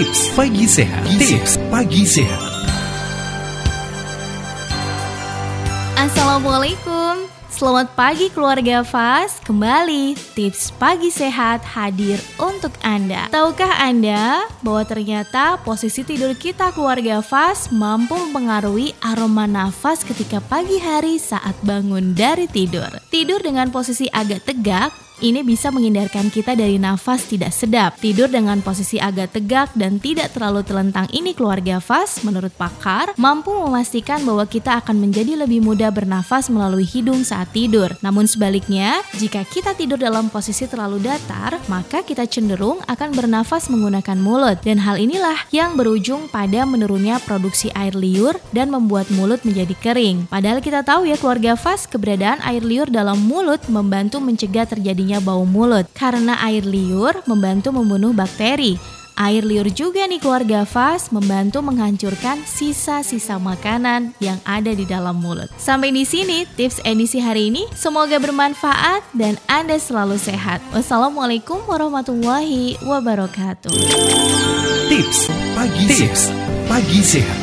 Tips Pagi Sehat. Tips Pagi Sehat. Assalamualaikum. Selamat pagi keluarga Fas. Kembali tips pagi sehat hadir untuk Anda. Tahukah Anda bahwa ternyata posisi tidur kita keluarga Fas mampu mempengaruhi aroma nafas ketika pagi hari saat bangun dari tidur. Tidur dengan posisi agak tegak ini bisa menghindarkan kita dari nafas tidak sedap. Tidur dengan posisi agak tegak dan tidak terlalu telentang ini keluarga Fas, menurut pakar, mampu memastikan bahwa kita akan menjadi lebih mudah bernafas melalui hidung saat tidur. Namun sebaliknya, jika kita tidur dalam posisi terlalu datar, maka kita cenderung akan bernafas menggunakan mulut. Dan hal inilah yang berujung pada menurunnya produksi air liur dan membuat mulut menjadi kering. Padahal kita tahu ya keluarga Fas, keberadaan air liur dalam mulut membantu mencegah terjadinya bau mulut karena air liur membantu membunuh bakteri. Air liur juga nih keluarga Fas membantu menghancurkan sisa-sisa makanan yang ada di dalam mulut. Sampai di sini tips edisi hari ini. Semoga bermanfaat dan Anda selalu sehat. Wassalamualaikum warahmatullahi wabarakatuh. Tips Pagi Tips Pagi Sehat.